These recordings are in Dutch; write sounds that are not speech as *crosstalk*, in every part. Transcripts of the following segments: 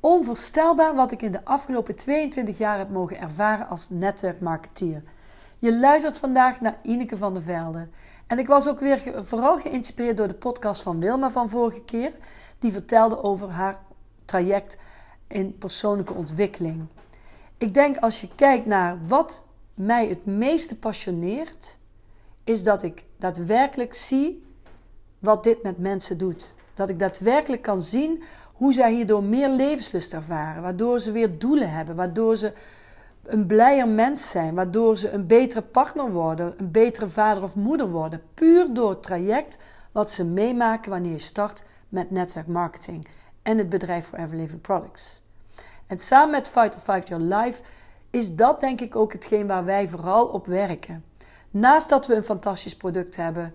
Onvoorstelbaar wat ik in de afgelopen 22 jaar heb mogen ervaren als netwerkmarketeer. Je luistert vandaag naar Ineke van der Velde. En ik was ook weer vooral geïnspireerd door de podcast van Wilma van vorige keer. Die vertelde over haar traject in persoonlijke ontwikkeling. Ik denk als je kijkt naar wat mij het meeste passioneert, is dat ik daadwerkelijk zie wat dit met mensen doet. Dat ik daadwerkelijk kan zien hoe zij hierdoor meer levenslust ervaren, waardoor ze weer doelen hebben, waardoor ze een blijer mens zijn, waardoor ze een betere partner worden, een betere vader of moeder worden, puur door het traject wat ze meemaken wanneer je start met netwerkmarketing en het bedrijf voor Ever Living Products. En samen met Fight or Fight Your Life is dat denk ik ook hetgeen waar wij vooral op werken. Naast dat we een fantastisch product hebben,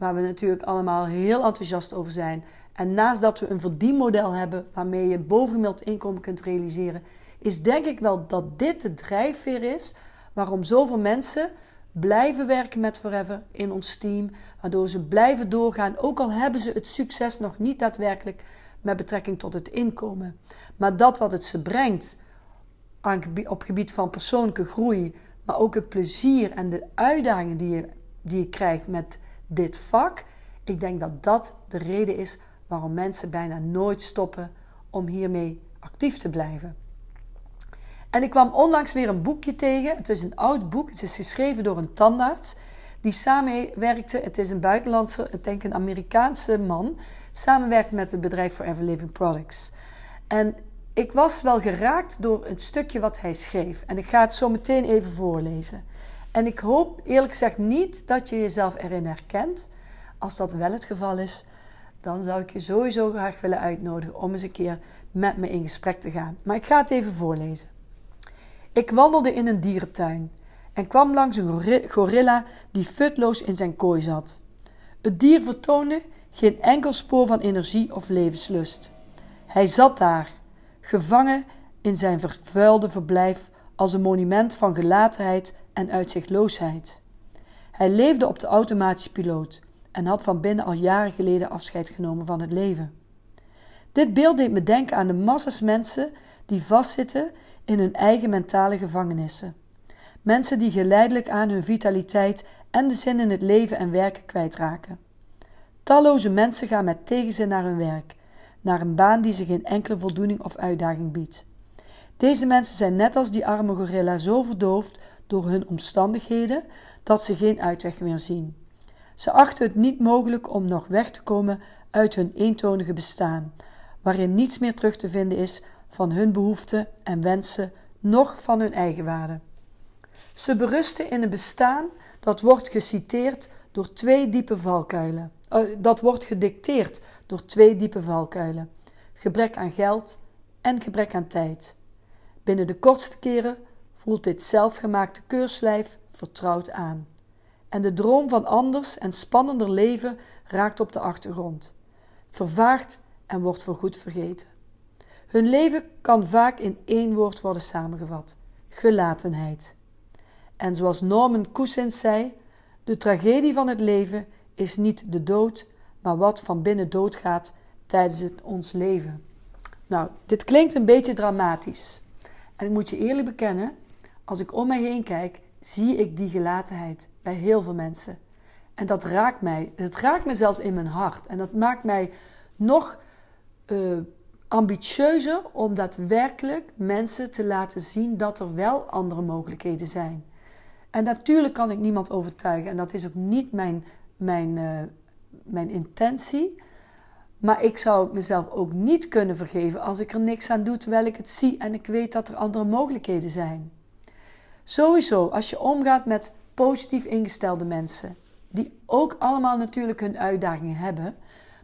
waar we natuurlijk allemaal heel enthousiast over zijn, en naast dat we een verdienmodel hebben waarmee je bovengemiddeld inkomen kunt realiseren, is denk ik wel dat dit de drijfveer is waarom zoveel mensen blijven werken met Forever in ons team, waardoor ze blijven doorgaan, ook al hebben ze het succes nog niet daadwerkelijk met betrekking tot het inkomen. Maar dat wat het ze brengt op gebied van persoonlijke groei, maar ook het plezier en de uitdagingen die je, die je krijgt met dit vak, ik denk dat dat de reden is waarom mensen bijna nooit stoppen om hiermee actief te blijven. En ik kwam onlangs weer een boekje tegen. Het is een oud boek. Het is geschreven door een tandarts die samenwerkte. Het is een buitenlandse, ik denk een Amerikaanse man. Samenwerkt met het bedrijf Forever Living Products. En ik was wel geraakt door het stukje wat hij schreef. En ik ga het zo meteen even voorlezen. En ik hoop eerlijk gezegd niet dat je jezelf erin herkent. Als dat wel het geval is, dan zou ik je sowieso graag willen uitnodigen om eens een keer met me in gesprek te gaan. Maar ik ga het even voorlezen. Ik wandelde in een dierentuin en kwam langs een gorilla die futloos in zijn kooi zat. Het dier vertoonde geen enkel spoor van energie of levenslust. Hij zat daar, gevangen in zijn vervuilde verblijf als een monument van gelatenheid en uitzichtloosheid. Hij leefde op de automatische piloot en had van binnen al jaren geleden afscheid genomen van het leven. Dit beeld deed me denken aan de massa's mensen die vastzitten in hun eigen mentale gevangenissen. Mensen die geleidelijk aan hun vitaliteit en de zin in het leven en werken kwijtraken. Talloze mensen gaan met tegenzin naar hun werk, naar een baan die ze geen enkele voldoening of uitdaging biedt. Deze mensen zijn net als die arme gorilla zo verdoofd door hun omstandigheden dat ze geen uitweg meer zien. Ze achten het niet mogelijk om nog weg te komen uit hun eentonige bestaan, waarin niets meer terug te vinden is van hun behoeften en wensen, noch van hun eigenwaarde. Ze berusten in een bestaan dat wordt geciteerd door twee diepe valkuilen. Uh, dat wordt gedicteerd door twee diepe valkuilen: gebrek aan geld en gebrek aan tijd. Binnen de kortste keren voelt dit zelfgemaakte keurslijf vertrouwd aan. En de droom van anders en spannender leven raakt op de achtergrond, vervaagt en wordt voorgoed vergeten. Hun leven kan vaak in één woord worden samengevat: gelatenheid. En zoals Norman Cousins zei: de tragedie van het leven is niet de dood, maar wat van binnen doodgaat tijdens het, ons leven. Nou, dit klinkt een beetje dramatisch. En ik moet je eerlijk bekennen, als ik om mij heen kijk, zie ik die gelatenheid bij heel veel mensen. En dat raakt mij. Het raakt me zelfs in mijn hart. En dat maakt mij nog uh, ambitieuzer om daadwerkelijk mensen te laten zien dat er wel andere mogelijkheden zijn. En natuurlijk kan ik niemand overtuigen. En dat is ook niet mijn, mijn, uh, mijn intentie. Maar ik zou mezelf ook niet kunnen vergeven als ik er niks aan doe terwijl ik het zie en ik weet dat er andere mogelijkheden zijn. Sowieso, als je omgaat met positief ingestelde mensen, die ook allemaal natuurlijk hun uitdagingen hebben,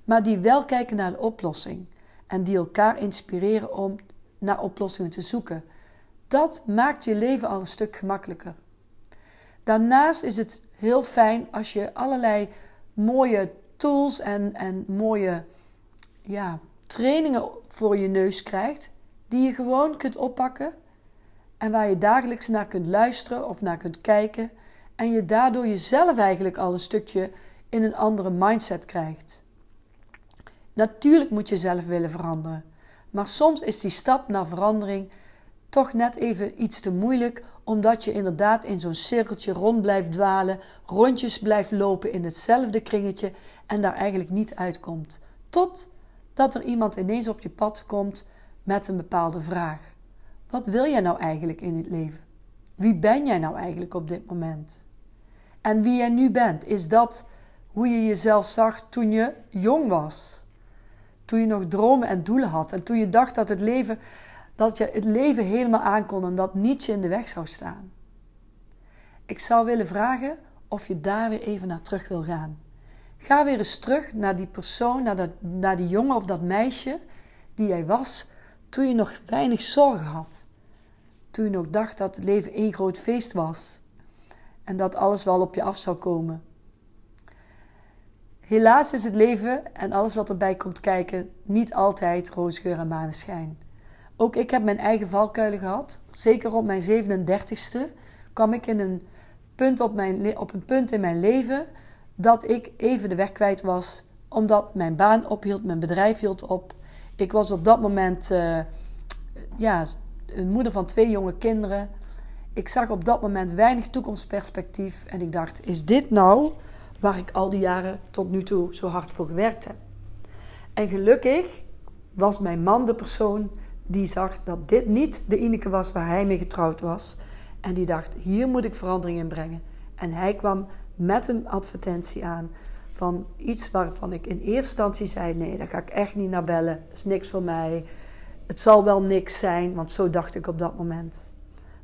maar die wel kijken naar de oplossing en die elkaar inspireren om naar oplossingen te zoeken. Dat maakt je leven al een stuk gemakkelijker. Daarnaast is het heel fijn als je allerlei mooie tools en, en mooie ja, trainingen voor je neus krijgt, die je gewoon kunt oppakken en waar je dagelijks naar kunt luisteren of naar kunt kijken en je daardoor jezelf eigenlijk al een stukje in een andere mindset krijgt. Natuurlijk moet je zelf willen veranderen, maar soms is die stap naar verandering toch net even iets te moeilijk, omdat je inderdaad in zo'n cirkeltje rond blijft dwalen, rondjes blijft lopen in hetzelfde kringetje en daar eigenlijk niet uitkomt. Totdat er iemand ineens op je pad komt met een bepaalde vraag. Wat wil jij nou eigenlijk in het leven? Wie ben jij nou eigenlijk op dit moment? En wie jij nu bent, is dat hoe je jezelf zag toen je jong was? Toen je nog dromen en doelen had en toen je dacht dat het leven, dat je het leven helemaal aankon en dat niets je in de weg zou staan. Ik zou willen vragen of je daar weer even naar terug wil gaan. Ga weer eens terug naar die persoon, naar, dat, naar die jongen of dat meisje die jij was toen je nog weinig zorgen had. Toen je nog dacht dat het leven één groot feest was en dat alles wel op je af zou komen. Helaas is het leven en alles wat erbij komt kijken niet altijd roosgeur en maneschijn. Ook ik heb mijn eigen valkuilen gehad. Zeker op mijn 37ste kwam ik in een punt op, mijn, op een punt in mijn leven dat ik even de weg kwijt was, omdat mijn baan ophield, mijn bedrijf hield op. Ik was op dat moment uh, ja, een moeder van twee jonge kinderen. Ik zag op dat moment weinig toekomstperspectief en ik dacht: is dit nou waar ik al die jaren tot nu toe zo hard voor gewerkt heb? En gelukkig was mijn man de persoon die zag dat dit niet de Ineke was waar hij mee getrouwd was. En die dacht: hier moet ik verandering in brengen. En hij kwam met een advertentie aan van iets waarvan ik in eerste instantie zei: nee, daar ga ik echt niet naar bellen. Dat is niks voor mij. Het zal wel niks zijn, want zo dacht ik op dat moment.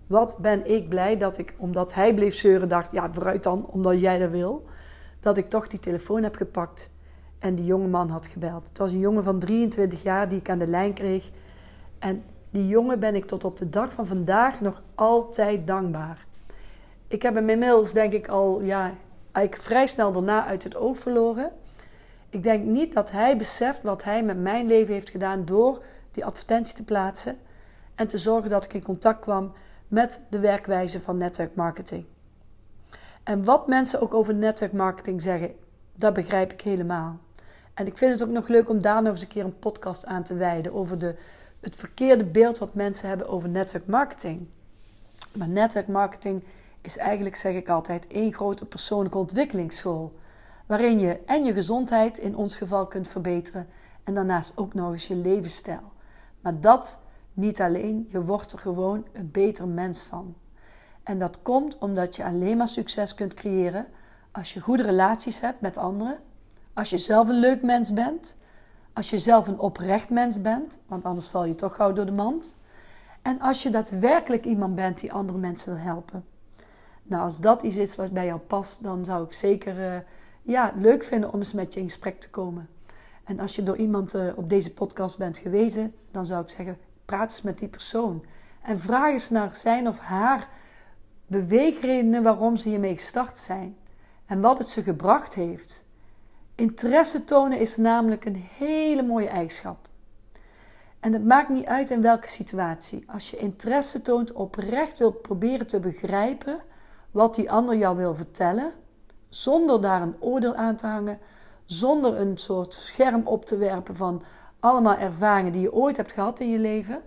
Wat ben ik blij dat ik, omdat hij bleef zeuren, dacht: ja, vooruit dan, omdat jij dat wil. Dat ik toch die telefoon heb gepakt en die jonge man had gebeld. Het was een jongen van 23 jaar die ik aan de lijn kreeg. En die jongen ben ik tot op de dag van vandaag nog altijd dankbaar. Ik heb hem inmiddels, denk ik, al ja, eigenlijk vrij snel daarna uit het oog verloren. Ik denk niet dat hij beseft wat hij met mijn leven heeft gedaan door die advertentie te plaatsen en te zorgen dat ik in contact kwam met de werkwijze van netwerkmarketing. En wat mensen ook over netwerkmarketing zeggen, dat begrijp ik helemaal. En ik vind het ook nog leuk om daar nog eens een keer een podcast aan te wijden over de, het verkeerde beeld wat mensen hebben over netwerkmarketing. Maar netwerkmarketing is eigenlijk, zeg ik altijd, één grote persoonlijke ontwikkelingsschool. Waarin je en je gezondheid in ons geval kunt verbeteren en daarnaast ook nog eens je levensstijl. Maar dat niet alleen, je wordt er gewoon een beter mens van. En dat komt omdat je alleen maar succes kunt creëren als je goede relaties hebt met anderen, als je zelf een leuk mens bent, als je zelf een oprecht mens bent, want anders val je toch gauw door de mand. En als je daadwerkelijk iemand bent die andere mensen wil helpen. Nou, als dat iets is wat bij jou past, dan zou ik zeker uh, ja, leuk vinden om eens met je in gesprek te komen. En als je door iemand uh, op deze podcast bent gewezen, dan zou ik zeggen: praat eens met die persoon. En vraag eens naar zijn of haar beweegredenen waarom ze hiermee gestart zijn. En wat het ze gebracht heeft. Interesse tonen is namelijk een hele mooie eigenschap. En het maakt niet uit in welke situatie. Als je interesse toont, oprecht wil proberen te begrijpen wat die ander jou wil vertellen, zonder daar een oordeel aan te hangen, zonder een soort scherm op te werpen van allemaal ervaringen die je ooit hebt gehad in je leven,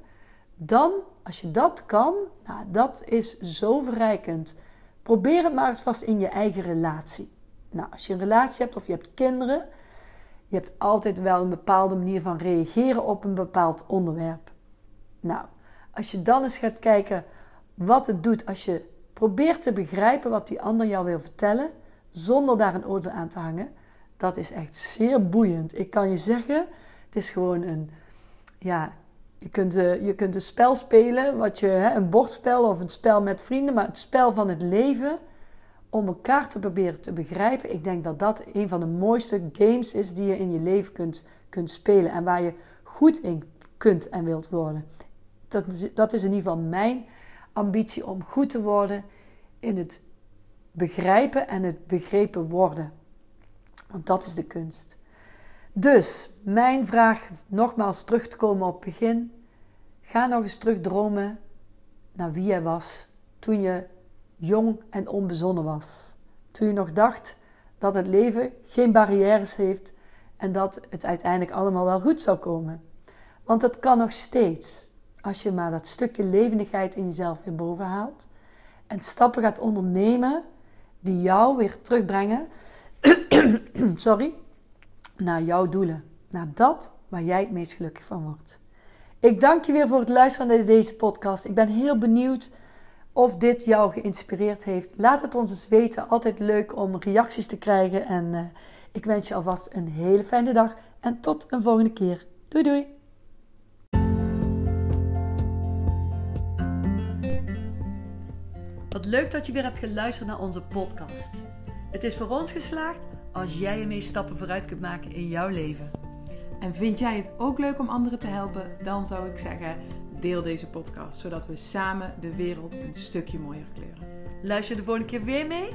dan, als je dat kan, nou, dat is zo verrijkend. Probeer het maar eens vast in je eigen relatie. Nou, als je een relatie hebt of je hebt kinderen, je hebt altijd wel een bepaalde manier van reageren op een bepaald onderwerp. Nou, als je dan eens gaat kijken wat het doet als je probeert te begrijpen wat die ander jou wil vertellen, zonder daar een oordeel aan te hangen, dat is echt zeer boeiend. Ik kan je zeggen, het is gewoon een, ja, je kunt, uh, je kunt een spel spelen, wat je, een bordspel of een spel met vrienden, maar het spel van het leven om elkaar te proberen te begrijpen. Ik denk dat dat een van de mooiste games is die je in je leven kunt, kunt spelen en waar je goed in kunt en wilt worden. Dat dat is in ieder geval mijn ambitie om goed te worden in het begrijpen en het begrepen worden. Want dat is de kunst. Dus mijn vraag, nogmaals terug te komen op het begin. Ga nog eens terug dromen naar wie jij was toen je jong en onbezonnen was. Toen je nog dacht dat het leven geen barrières heeft en dat het uiteindelijk allemaal wel goed zou komen. Want dat kan nog steeds als je maar dat stukje levendigheid in jezelf weer boven haalt en stappen gaat ondernemen die jou weer terugbrengen *clears throat* sorry, naar jouw doelen. Naar dat waar jij het meest gelukkig van wordt. Ik dank je weer voor het luisteren naar deze podcast. Ik ben heel benieuwd of dit jou geïnspireerd heeft. Laat het ons eens weten. Altijd leuk om reacties te krijgen. En uh, ik wens je alvast een hele fijne dag. En tot een volgende keer. Doei doei. Wat leuk dat je weer hebt geluisterd naar onze podcast. Het is voor ons geslaagd als jij ermee stappen vooruit kunt maken in jouw leven. En vind jij het ook leuk om anderen te helpen? Dan zou ik zeggen, deel deze podcast, zodat we samen de wereld een stukje mooier kleuren. Luister de volgende keer weer mee?